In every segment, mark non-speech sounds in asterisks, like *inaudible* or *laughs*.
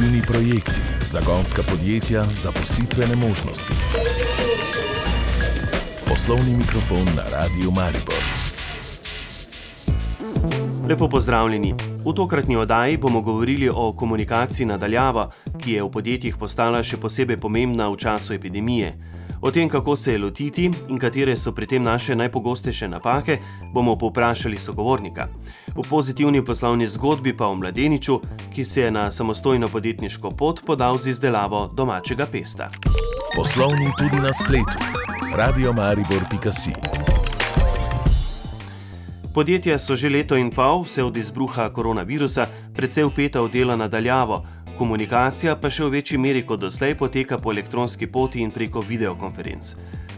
Inovativni projekti, zagonska podjetja, zaposlitvene možnosti. Poslovni mikrofon na Radiu Maribor. Lepo pozdravljeni. V tokratni oddaji bomo govorili o komunikaciji nadaljavo, ki je v podjetjih postala še posebej pomembna v času epidemije. O tem, kako se je lotiti in katere so pri tem naše najpogostejše napake, bomo povprašali sogovornika. V pozitivni poslovni zgodbi pa o mladeniču, ki se je na samostojno podjetniško pot podal z izdelavo domačega pesta. Poslovni tudi na spletu. Radio Maribor.si Podjetja so že leto in pol, vse od izbruha koronavirusa, predvsej upeta v delo nadaljavo, komunikacija pa še v večji meri kot doslej poteka po elektronski poti in preko videokonferenc.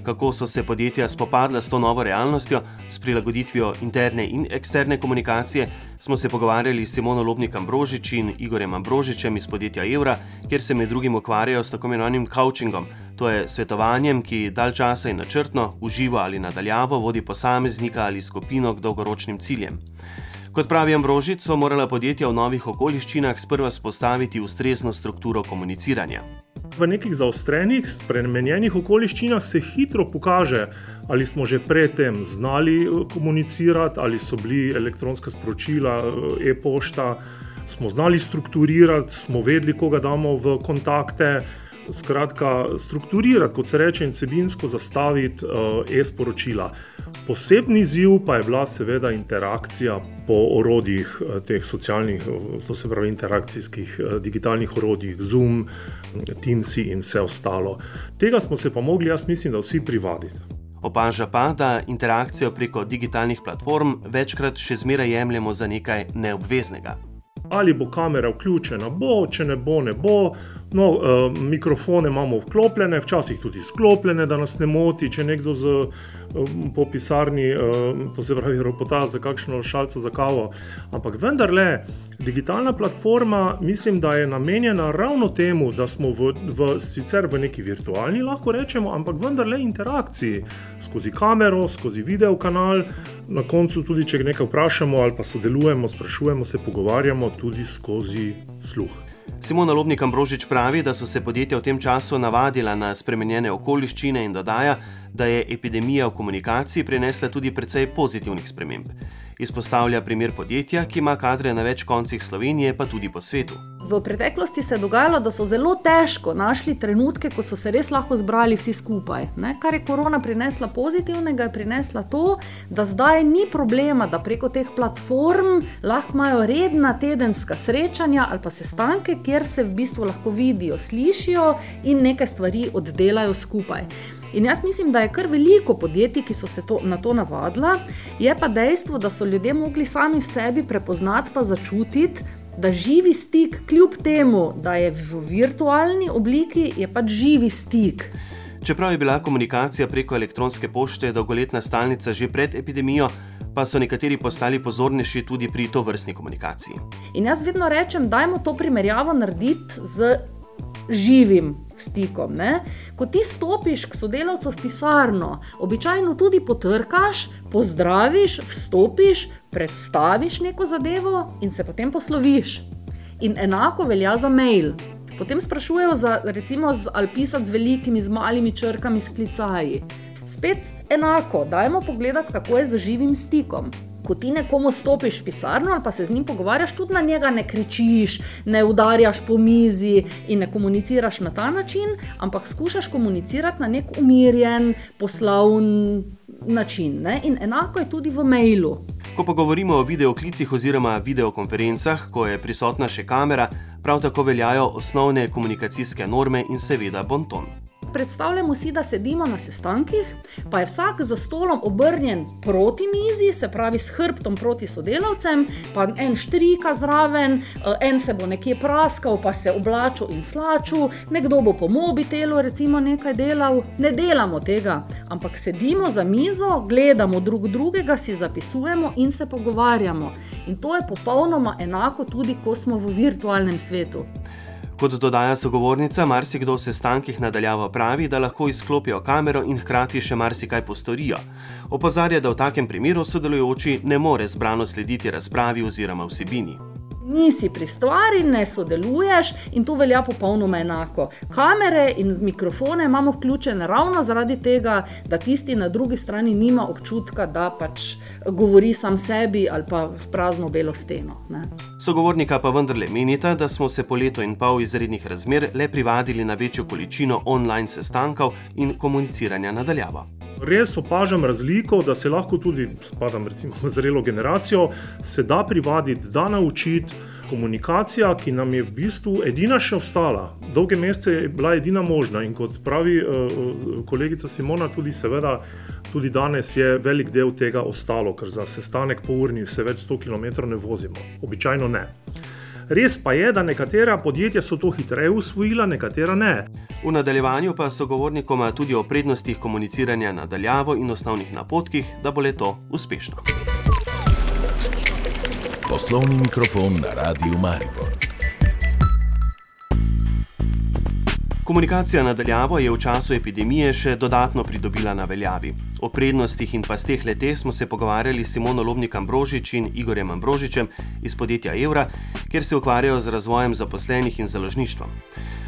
Kako so se podjetja spopadla s to novo realnostjo, s prilagoditvijo interne in eksterne komunikacije, smo se pogovarjali s Simono Lobnikom Brožič in Igorjem Ambrožičem iz podjetja Evra, kjer se med drugim ukvarjajo s tako imenovanim coachingom, to je svetovanjem, ki dalj časa in načrtno, uživo ali nadaljavo vodi posameznika ali skupino k dolgoročnim ciljem. Kot pravi Ambrožič, so morala podjetja v novih okoliščinah sprva spostaviti ustrezno strukturo komuniciranja. V nekih zaostrenih, spremenjenih okoliščinah se hitro pokaže, ali smo že predtem znali eh, komunicirati, ali so bili elektronska sporočila, eh, e-pošta, smo znali strukturirati, smo vedeli, koga damo v kontakte skratka, strukturirati, kot se reče, in sebinsko zastaviti uh, e-sporočila. Posebni izziv pa je bila seveda interakcija po orodjih uh, teh socialnih, uh, to se pravi interakcijskih digitalnih orodjih, Zoom, Teams in vse ostalo. Tega smo se pa mogli, jaz mislim, da vsi privaditi. Opaža pa, da interakcijo preko digitalnih platform večkrat še zmeraj jemljemo za nekaj neobveznega. Ali bo kamera vključena, bo, če ne bo, ne bo. No, uh, mikrofone imamo vklopljene, včasih tudi sklopljene, da nas ne moti, če nekdo z, um, po pisarni, uh, to se pravi, ropota za kakšno šalico za kavo. Ampak vendarle, digitalna platforma, mislim, da je namenjena ravno temu, da smo v, v, sicer v neki virtualni, lahko rečemo, ampak vendarle interakciji skozi kamero, skozi video kanal. Na koncu, tudi če nekaj vprašamo ali pa sodelujemo, sprašujemo se, pogovarjamo tudi skozi sluh. Simona Lobnik Ambrožič pravi, da so se podjetja v tem času navadila na spremenjene okoliščine in dodaja, da je epidemija v komunikaciji prinesla tudi precej pozitivnih sprememb. Izpostavlja primer podjetja, ki ima kadre na več koncih Slovenije, pa tudi po svetu. V preteklosti se je dogajalo, da so zelo težko našli trenutke, ko so se res lahko zbrali vsi skupaj. Ne? Kar je korona prinesla pozitivnega, je prinesla to, da zdaj ni problema, da preko teh platform lahko imajo redna tedenska srečanja ali pa sestanke, kjer se v bistvu lahko vidijo, slišijo in nekaj stvari oddelajo skupaj. In jaz mislim, da je kar veliko podjetij, ki so se to, na to navadila, je pa dejstvo, da so ljudje mogli sami v sebi prepoznati in začutiti, da živi stik, kljub temu, da je v virtualni obliki, je pač živi stik. Čeprav je bila komunikacija preko elektronske pošte dolgoletna stalnica že pred epidemijo, pa so nekateri postali pozornejši tudi pri to vrstni komunikaciji. In jaz vedno rečem, dajmo to primerjavo narediti z živim stikom. Ne? Ko ti stopiš k sodelavcu v pisarno, običajno tudi potrkaš, pozdraviš, vstopiš, predstaviš neko zadevo in se potem posloviš. In enako velja za mail. Potem sprašujejo, za, recimo, ali pisati z velikimi, z malimi črkami, s klicaji. Spet enako, dajmo pogledati, kako je z živim stikom ko ti nekomu stopiš v pisarno ali pa se z njim pogovarjaš, tudi na njega ne kričiš, ne udarjaš po mizi in ne komuniciraš na ta način, ampak skušaš komunicirati na nek umirjen, poslovn način. Ne? In enako je tudi v mailu. Ko pa govorimo o videoklicih oziroma videokonferencah, ko je prisotna še kamera, prav tako veljajo osnovne komunikacijske norme in seveda bonton. Predstavljamo si, da sedimo na sestankih, pa je vsak za stolom obrnjen proti mizi, se pravi s hrbtom proti sodelavcem, pa en štrika zraven, eh, en se bo nekje praskal, pa se oblačil in slačil, nekdo bo po mobitelu recimo nekaj delal. Ne delamo tega, ampak sedimo za mizo, gledamo drug drugega, si zapisujemo in se pogovarjamo. In to je popolnoma enako tudi, ko smo v virtualnem svetu. Kot dodaja sogovornica, marsikdo v sestankih nadaljavo pravi, da lahko izklopijo kamero in hkrati še marsikaj postorijo. Opozarja, da v takem primeru sodelujoči ne more zbrano slediti razpravi oziroma vsebini. Nisi pri stvari, ne sodeluješ in to velja popolnoma enako. Kamere in mikrofone imamo vključene ravno zaradi tega, da tisti na drugi strani nima občutka, da pač govori sam sebi ali pa v prazno belo steno. Ne. Sogovornika pa vendarle menita, da smo se po letu in pol izrednih razmer le privadili na večjo količino online sestankov in komuniciranja nadaljava. Res opažam razliko, da se lahko tudi, spadam recimo v zrelo generacijo, se da privaditi, da naučiti. Komunikacija, ki nam je v bistvu edina še ostala, dolge mesece je bila edina možna, in kot pravi uh, kolegica Simona, tudi seveda, tudi danes je velik del tega ostalo, ker za sestanek po urni se več 100 km ne vozimo, običajno ne. Res pa je, da nekatera podjetja so to hitreje usvojila, nekatera ne. V nadaljevanju pa so govornikoma tudi o prednostih komuniciranja nadaljavo in osnovnih napotkih, da bo le to uspešno. Poslovni mikrofon na Radiu Maribor. Komunikacija nadaljavo je v času epidemije še dodatno pridobila na veljavi. O prednostih in pasteh lete smo se pogovarjali s Simono Lobnikom Brožič in Igorjem Ambrožičem iz podjetja Evra, kjer se ukvarjajo z razvojem zaposlenih in založništvom.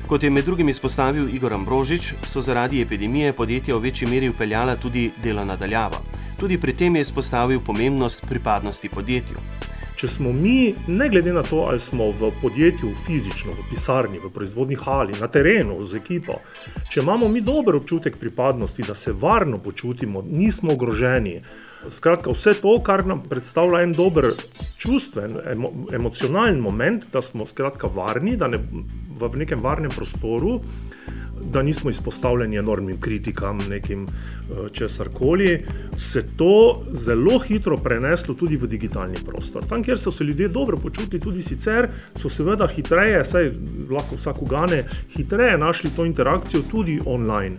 Kot je med drugim izpostavil Igor Ambrožič, so zaradi epidemije podjetja v večji meri upeljala tudi delo nadaljavo. Tudi pri tem je izpostavil pomembnost pripadnosti podjetju. Če smo mi, ne glede na to, ali smo v podjetju fizično, v pisarni, v proizvodni hali, na terenu z ekipo, če imamo mi dober občutek pripadnosti, da se varno počutimo, nismo ogroženi. Skratka, vse to, kar nam predstavlja en dober čustven, emo, emocionalen moment, da smo skratka varni, da ne v nekem varnem prostoru, da nismo izpostavljeni enormnim kritikam, nekim eh, česar koli, se to zelo hitro preneslo tudi v digitalni prostor. Tam, kjer so se ljudje dobro počutili, tudi sicer so seveda hitreje, saj lahko vsak ugane, hitreje našli to interakcijo tudi online.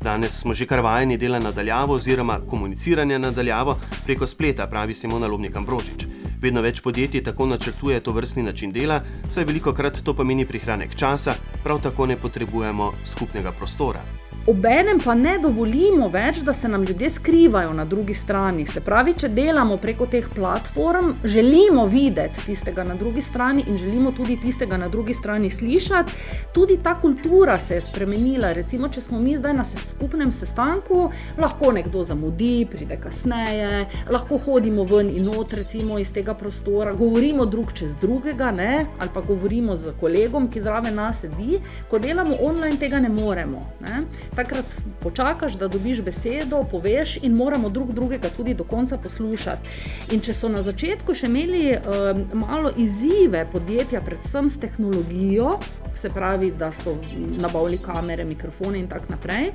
Danes smo že kar vajeni dela nadaljavo oziroma komuniciranja nadaljavo preko spleta, pravi Simona Lobnik Ambrožič. Vedno več podjetij tako načrtuje to vrstni način dela, saj veliko krat to pomeni prihranek časa, prav tako ne potrebujemo skupnega prostora. Obenem pa ne dovolimo več, da se nam ljudje skrivajo na drugi strani. Se pravi, če delamo preko teh platform, želimo videti tistega na drugi strani in želimo tudi tistega na drugi strani slišati. Tudi ta kultura se je spremenila. Recimo, če smo mi zdaj na skupnem sestanku, lahko nekdo zamudi, pride kasneje, lahko hodimo ven in not, recimo iz tega prostora, govorimo drug čez drugega, ne? ali pa govorimo z kolegom, ki zraven nas sedi. Ko delamo online, tega ne moremo. Ne? takrat počakaš, da dobiš besedo, poveš in moramo drug drugega tudi do konca poslušati. In če so na začetku še imeli um, malo izzive podjetja, predvsem s tehnologijo, se pravi, da so nabavili kamere, mikrofone in tako naprej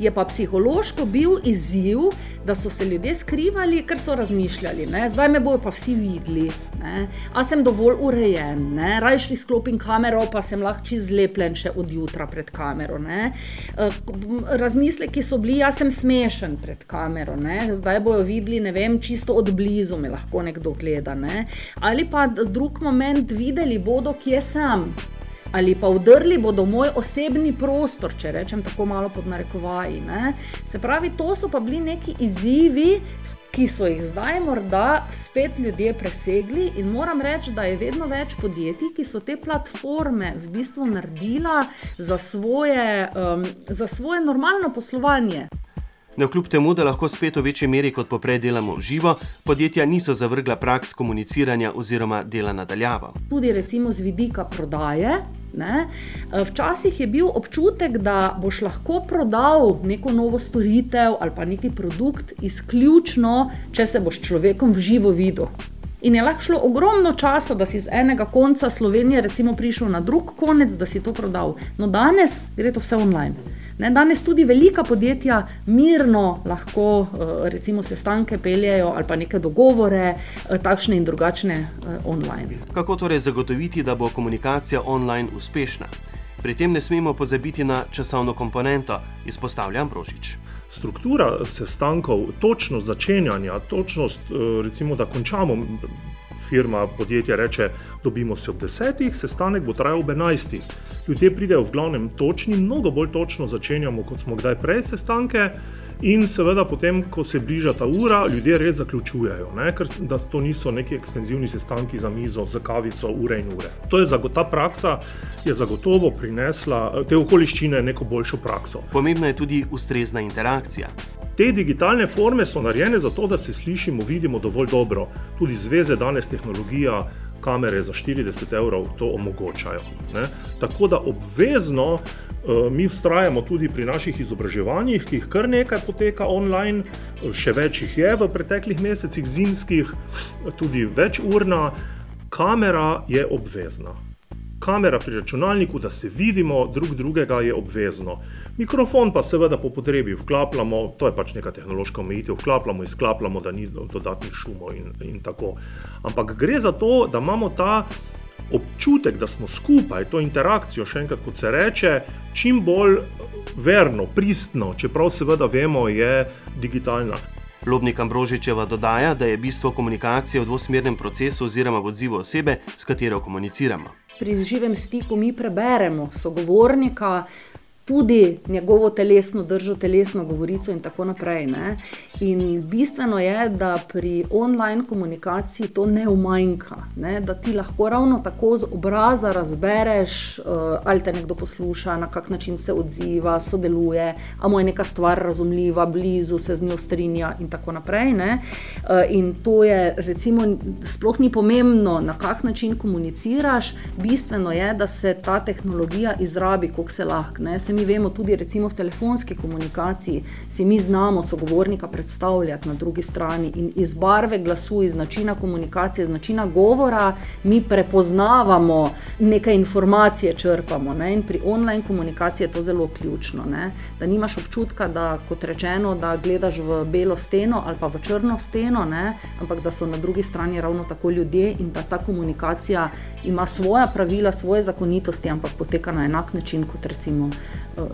je pa psihološko bil izziv, da so se ljudje skrivali, ker so razmišljali, ne? zdaj me bojo pa vsi videli. A sem dovolj urejen, rajši sklopim kamero, pa sem lahko čez zlepljen še od jutra pred kamero. Ne? E, razmisleki so bili, jaz sem smešen pred kamero, ne? zdaj bojo videli, ne vem, čisto od blizu me lahko nekdo gleda. Ne? Ali pa drug moment videli bodo, kje sem ali pa vdrli bodo moj osebni prostor, če rečem tako malo pod narekovaji. Ne? Se pravi, to so pa bili neki izzivi, ki so jih zdaj morda spet ljudje presegli, in moram reči, da je vedno več podjetij, ki so te platforme v bistvu naredila za svoje, um, za svoje normalno poslovanje. Ne kljub temu, da lahko spet v večji meri kot poprej delamo v živo, podjetja niso zavrgla praks komuniciranja oziroma dela nadaljavo. Tudi recimo z vidika prodaje, Ne? Eh, včasih je bil občutek, da boš lahko prodal neko novo storitev ali pa neki produkt izključno, če se boš človekom v živo videl. In je lahko šlo ogromno časa, da si z enega konca Slovenije prišel na drug konec, da si to prodal. No, danes gre to vse online. Ne, danes tudi velika podjetja mirno lahko eh, recimo, sestanke peljejo ali pa neke dogovore, eh, takšne in drugačne eh, online. Kako torej zagotoviti, da bo komunikacija online uspešna? Pri tem ne smemo pozabiti na časovno komponento, izpostavlja Ambrožič. Struktura sestankov, točnost začenjanja, točnost, recimo, da končamo firma, podjetje reče, dobimo se ob desetih, sestanek bo trajal ob enajstih. Ljudje pridejo v glavnem točni, mnogo bolj točno začenjamo, kot smo kdaj prej sestanke. In seveda, potem, ko se bliža ta ura, ljudje res zaključujejo, ne? ker da to niso neki ekstenzivni sestanki za mizo, za kavico, ure in ure. To je ta praksa je zagotovo prinesla te okoliščine neko boljšo prakso. Pomembna je tudi ustrezna interakcija. Te digitalne forme so narejene zato, da se slišimo, vidimo dovolj dobro. Tudi zveze danes tehnologija. Kamere za 40 evrov to omogočajo. Ne? Tako da obvezno uh, mi ustrajamo tudi pri naših izobraževanjih, ki jih kar nekaj poteka online, še več jih je v preteklih mesecih, zimskih, tudi večurna. Kamera je obvezna. Kamera pri računalniku, da se vidimo drug drugega, je obvezno. Mikrofon pa seveda po potrebi vklapljamo, to je pač neka tehnološka omejitev, vklapljamo, izklapljamo, da ni dodatnih šumov in, in tako. Ampak gre za to, da imamo ta občutek, da smo skupaj, to interakcijo, še enkrat, kot se reče, čim bolj verno, pristno, čeprav seveda vemo, je digitalna. Lobnik Ambrožičeva dodaja, da je bistvo komunikacije v dvosmernem procesu oziroma v odzivu osebe, s katero komuniciramo. Pri živem stiku mi preberemo sogovornika, tudi njegovo telesno držo, telesno govorico in tako naprej. Ne? In bistveno je, da pri online komunikaciji to ne umanjka, ne? da ti lahko ravno tako z obraza razbereš, uh, ali te nekdo posluša, na kak način se odziva, sodeluje, ali mu je neka stvar razumljiva, blizu se z njo strinja in tako naprej. Uh, in to je, recimo, sploh ni pomembno, na kak način komuniciraš, bistveno je, da se ta tehnologija izrabi, koliko se lahko mi vemo tudi recimo v telefonski komunikaciji, si mi znamo sogovornika predstavljati na drugi strani in iz barve glasu, iz načina komunikacije, iz načina govora, mi prepoznavamo neke informacije, črpamo. Ne? In pri online komunikaciji je to zelo ključno. Ne? Da nimaš občutka, da kot rečeno, da gledaš v belo steno ali pa v črno steno, ne? ampak da so na drugi strani ravno tako ljudje in da ta komunikacija ima svoja pravila, svoje zakonitosti, ampak poteka na enak način kot recimo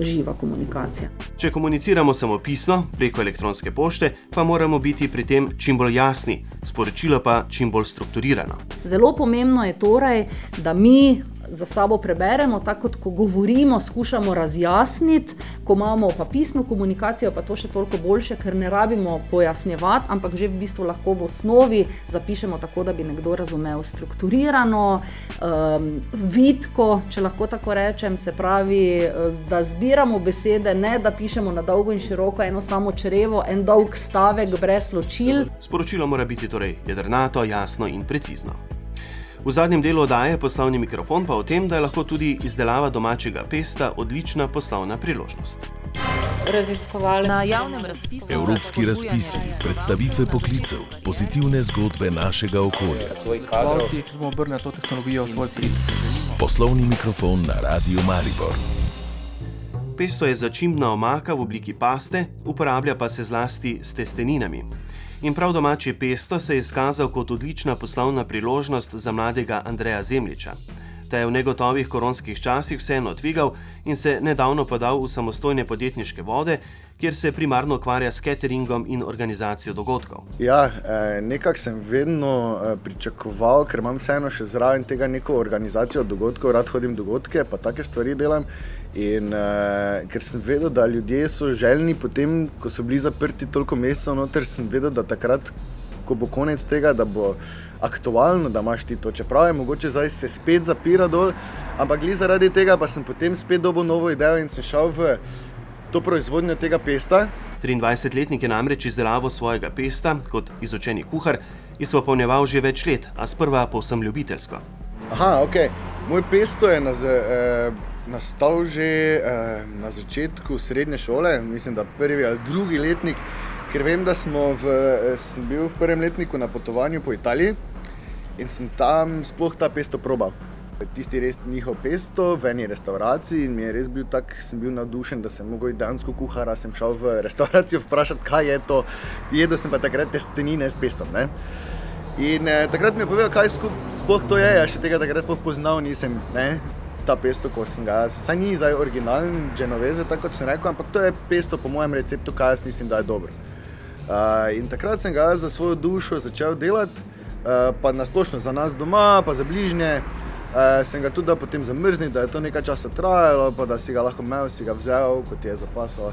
živa komunikacija. Če komuniciramo samo pisno preko elektronske pošte, pa moramo biti pri tem čim bolj jasni, sporočilo pa čim bolj strukturirano. Zelo pomembno je torej, da mi za sabo preberemo, tako kot ko govorimo, skušamo razjasniti, ko imamo pa pisno komunikacijo, pa to še toliko boljše, ker ne rabimo pojasnjevati, ampak že v bistvu lahko v osnovi zapišemo tako, da bi nekdo razumel strukturirano, um, vidko, če lahko tako rečem, se pravi, da zbiramo besede, ne da pišemo na dolgo in široko eno samo črevo, en dolg stavek brez ločil. Sporočilo mora biti torej jedrnato, jasno in precizno. V zadnjem delu oddaje poslovni mikrofon pa o tem, da je lahko tudi izdelava domačega pesta odlična poslovna priložnost. Na javnem razpisu Evropski razpisi, predstavitve poklicev, pozitivne zgodbe našega okolja. Poslovni mikrofon na Radio Maribor. Pesto je začimbna omaka v obliki paste, uporablja pa se zlasti s testeninami. In prav domači pesto se je izkazal kot odlična poslovna priložnost za mladega Andreja Zemljiča. Ta je v negotovih koronskih časih vseeno odvigal in se nedavno podal v samostojne podjetniške vode, kjer se primarno ukvarja s cateringom in organizacijo dogodkov. Ja, eh, nekako sem vedno eh, pričakoval, ker imam vseeno še zraven tega neko organizacijo dogodkov, rad hodim dogodke, pa take stvari delam. In uh, ker sem vedel, da ljudje so željni, potem, ko so bili zaprti toliko mesecev, noter sem vedel, da takrat, ko bo konec tega, da bo aktualno, da imaš ti to. Čeprav je mogoče zdaj se spet zapira dol, ampak li zaradi tega pa sem potem spet dobil novo idejo in sem šel v to proizvodnjo tega pesta. 23-letnik je namreč izdelavo svojega pesta kot izučeni kuhar izpopolnjeval že več let, a sprva povsem ljubiteljsko. Aha, ok. Moj pesto je na. Eh, nastal že eh, na začetku srednje šole, mislim, da prvi ali drugi letnik, ker vem, da v, eh, sem bil v prvem letniku na potovanju po Italiji in sem tam sploh ta pesto probal. Tisti res njihov pesto v eni restavraciji in mi je res bil tak, sem bil navdušen, da sem mogel dansko kuhara, sem šel v *laughs* restauracijo vprašati, kaj je to. Jedel sem pa takrat testenine s pestom. Ne? In eh, takrat mi je povedal, kaj sploh to je, ja še tega takrat sploh poznal nisem. Ne? ta pesto, ko sem ga, saj ni zdaj originalen, genoveze, tako kot sem rekel, ampak to je pesto po mojem receptu, kaj jaz mislim, da je dobro. Uh, in takrat sem ga za svojo dušo začel delati, uh, pa nasplošno za nas doma, pa za bližnje. Uh, sem ga tudi potem zamrznil, da je to nekaj časa trajalo, pa da si ga lahko imel, si ga vzel, kot je zapasal.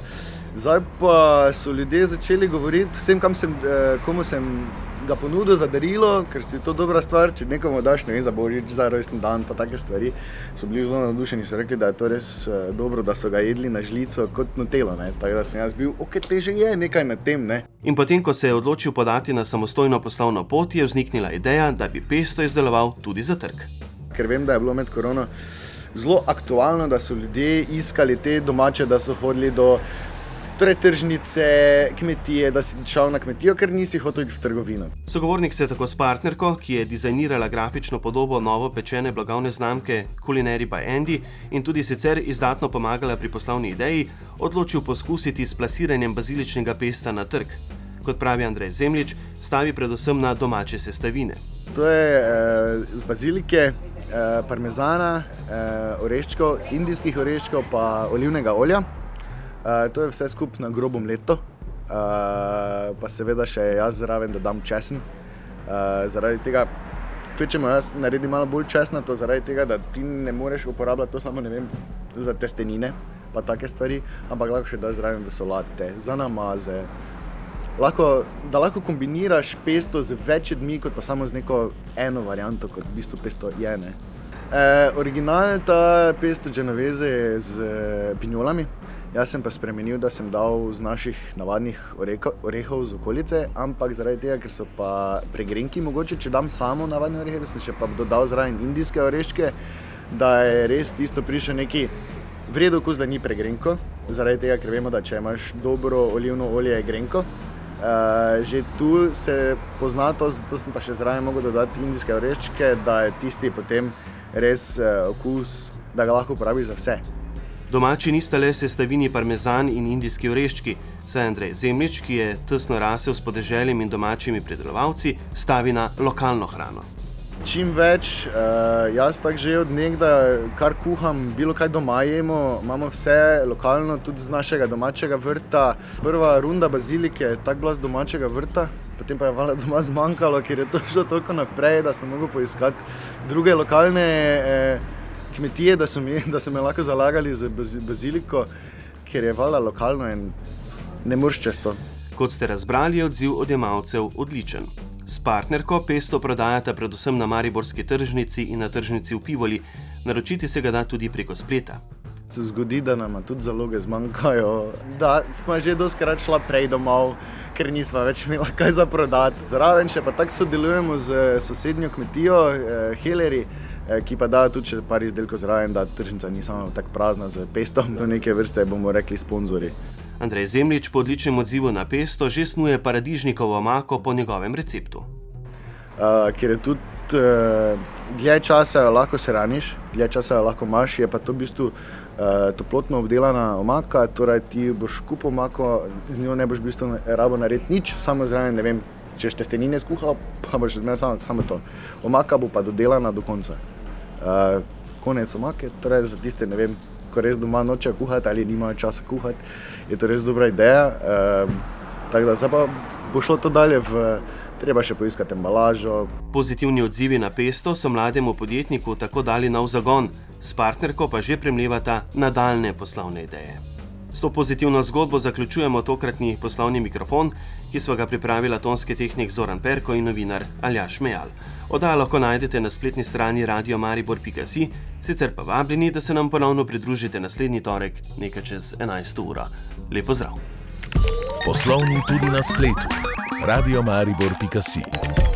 Zdaj pa so ljudje začeli govoriti vsem, sem, uh, komu sem ga ponudil za darilo, ker si to dobra stvar. Če nekomu daš ne vem, za božič, za rojsten dan, pa take stvari, so bili zelo navdušeni. So rekli, da je to res uh, dobro, da so ga jedli na žlico kot na telo. Tako da sem jaz bil, ok, te že je nekaj na tem. Ne? In potem, ko se je odločil podati na samostojno poslovno pot, je vzniknila ideja, da bi pesto izdeloval tudi za trg. Ker vem, da je bilo med korono zelo aktualno, da so ljudje iskali te domače, da so hodili do torej tržnice, kmetije, da si šel na kmetijo, ker nisi hotel iti v trgovino. Sogovornik se je tako s partnerko, ki je dizajnirala grafično podobo novo pečene blagovne znamke Culinary by Andy in tudi sicer izdatno pomagala pri poslovni ideji, odločil poskusiti s plasiranjem baziličnega pesta na trg. Kot pravi Andrej Zemljič, stavi predvsem na domače sestavine. To je eh, z bazilike, eh, parmezana, eh, oreščkov, indijskih oreščkov, pa olivnega olja. Uh, to je vse skupaj na grobom leto, uh, pa seveda še jaz zraven, da dam česen. Uh, zaradi tega, če jaz naredim malo bolj česna, to zaradi tega, da ti ne moreš uporabljati to samo vem, za testenine, pa take stvari, ampak lahko še daš zraven v solate, za namaze. Lahko, da lahko kombiniraš pesto z več dni, kot pa samo z neko eno varianto, kot v bistvu pesto je. E, originalna ta pesto Genovese je z pinjolami. Jaz sem pa spremenil, da sem dal z naših navadnih orehov z okolice, ampak zaradi tega, ker so pa pregrenki, mogoče če dam samo navadne orehe, sem še pa dodal zraven indijske oreščke, da je res tisto prišel neki vredo okus, da ni pregrenko. Zaradi tega, ker vemo, da če imaš dobro olivno olje, je grenko. Uh, že tu se pozna to, zato sem pa še zraven mogel dodati indijske oreščke, da je tisti potem res uh, okus, da ga lahko uporabiš za vse. Domači nista le sestavini parmezan in indijski oreščki, saj Andrej Zemljič, ki je tesno rasel s podeželjem in domačimi predelovalci, stavi na lokalno hrano. Čim več, uh, jaz tako že od nekdaj, kar kuham, bilo kaj doma jemo, imamo vse lokalno, tudi z našega domačega vrta. Prva runda bazilike je tako bila z domačega vrta, potem pa je valjda doma zmanjkalo, ker je to šlo toliko naprej, da sem mogel poiskati druge lokalne. Eh, kmetije, da so, mi, da so me lahko zalagali za baziliko, ker je vala lokalno in ne moreš često. Kot ste razbrali, je odziv odjemalcev odličen. S partnerko pesto prodajata predvsem na Mariborski tržnici in na tržnici v Pivoli, naročiti se ga da tudi preko spleta. Se zgodi, da nam tudi zaloge zmanjkajo, da smo že doskrat šla prej domov, ker nismo več imeli kaj za prodati. Zraven še pa tako sodelujemo z sosednjo kmetijo, eh, Heleri. Eh, ki pa da tudi par izdelkov zraven, da tržnica ni samo tako prazna z pestom, za neke vrste bomo rekli sponzorji. Andrej Zemljič po odličnem odzivu na pesto že snuje paradižnikovo omako po njegovem receptu. Uh, ker je tudi uh, dlje časa lahko se raniš, dlje časa lahko imaš, je pa to v bistvu uh, toplotno obdelana omaka, torej ti boš kupo omako, z njo ne boš v bistvu rabo narediti nič, samo zraven, ne vem, če še testenine skuhal, pa boš imel samo, samo to. Omaka bo pa dodelana do konca. Uh, konec omake, torej za tiste, ne vem, ko res doma noče kuhati ali nimajo časa kuhati, je to res dobra ideja. Uh, tako da zdaj pa bo šlo to dalje v. Treba še poiskati embalažo. Pozitivni odzivi na pesto so mlademu podjetniku tako dali nov zagon, s partnerko pa že premljevata nadaljne poslovne ideje. S to pozitivno zgodbo zaključujemo tokratni poslovni mikrofon, ki smo ga pripravila tonski tehnik Zoran Perko in novinar Aljaš Mejal. Oddajo lahko najdete na spletni strani radiomaribor.si, sicer pa vabljeni, da se nam ponovno pridružite naslednji torek, nekaj čez 11. uro. Lepo zdrav! Poslovni tudi na spletu. radiomaribor.si